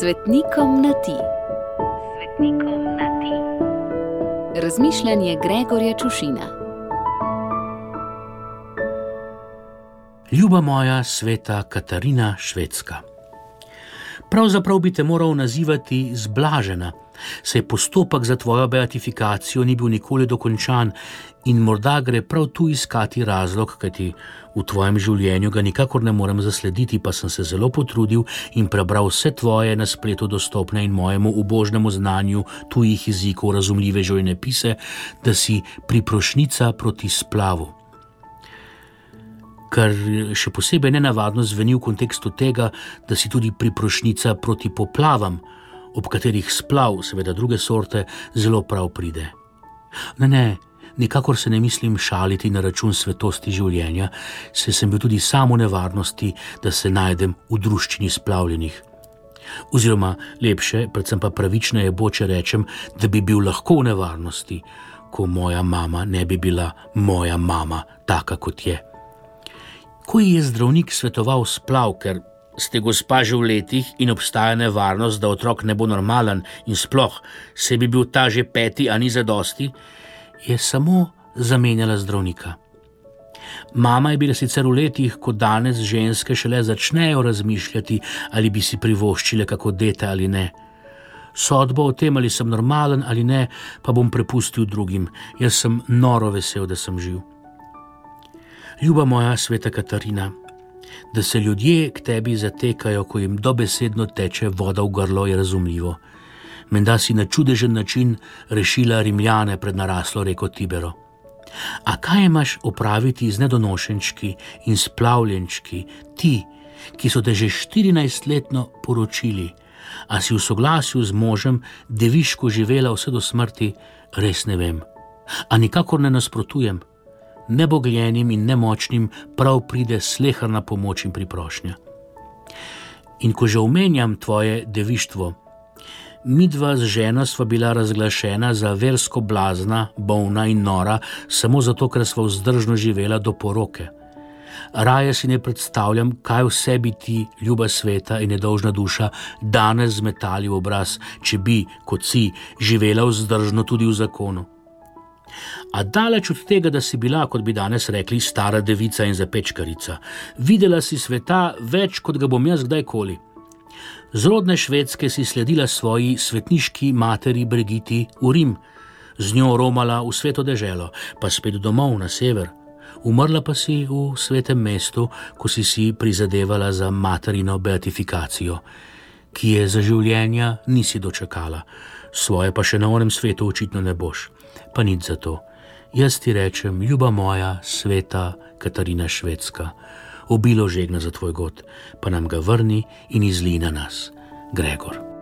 Svetnikom na ti. Svetnikom na ti. Razmišljanje Gregorja Čušina. Ljuba moja sveta Katarina Švedska. Pravzaprav bi te moral nazivati zblažena, saj postopek za tvojo beatifikacijo ni bil nikoli dokončan in morda gre prav tu iskati razlog, kajti v tvojem življenju ga nikakor ne morem zaslediti, pa sem se zelo potrudil in prebral vse tvoje na spletu dostopne in mojemu ubožnemu znanju tujih jezikov razumljive življenjepise, da si priprošnica proti splavu. Kar še posebej nenavadno zveni v kontekstu tega, da si tudi priprošnica proti poplavam, ob katerih splav, seveda druge sorte, zelo prav pride. Ne, ne, nikakor se ne mislim šaliti na račun svetosti življenja, se sem bil tudi samo v nevarnosti, da se najdem v druščini splavljenih. Oziroma, lepše, predvsem pa pravično je boče rečem, da bi bil lahko v nevarnosti, ko moja mama ne bi bila moja mama, taka kot je. Ko ji je zdravnik svetoval splav, ker ste gospa že v letih in obstaja nevarnost, da otrok ne bo normalen in sploh se bi bil ta že peti, a ni za dosti, je samo zamenjala zdravnika. Mama je bila sicer v letih, ko danes ženske šele začnejo razmišljati, ali bi si privoščile kako dete ali ne. Sodbo o tem, ali sem normalen ali ne, pa bom prepustil drugim. Jaz sem noro vesel, da sem živ. Ljuba moja sveta Katarina, da se ljudje k tebi zatekajo, ko jim dobesedno teče voda v grlo, je razumljivo. Menda si na čudežen način rešila Rimljane pred naraslo reko Tibero. A kaj imaš opraviti z nedonošenčki in splavljenčki, ti, ki so te že 14-letno poročili, a si v soglasju z možem deviško živela vse do smrti, res ne vem. A nikakor ne nasprotujem nebogljenim in nemočnim prav pride slehrna pomoč in priprošnja. In ko že omenjam tvoje devištvo, midva z ženo sva bila razglašena za versko blazna, bolna in nora, samo zato, ker sva vzdržno živela do poroke. Raje si ne predstavljam, kaj vse bi ti, ljuba sveta in nedolžna duša, danes zmetali v obraz, če bi, kot si, živela vzdržno tudi v zakonu. A daleč od tega, da si bila, kot bi danes rekli, stara devica in zapečkarica, videla si sveta več, kot ga bom jaz kdajkoli. Z rodne švedske si sledila svoji svetniški materi Brigiti v Rim, z njo romala v sveto deželo, pa spet domov na sever. Umrla pa si v svetem mestu, ko si si prizadevala za materino beatifikacijo, ki je za življenja nisi dočakala, svoje pa še na onem svetu očitno ne boš, pa nič za to. Jaz ti rečem, ljuba moja, sveta Katarina Švedska, obilo žegna za tvoj god, pa nam ga vrni in izli na nas, Gregor.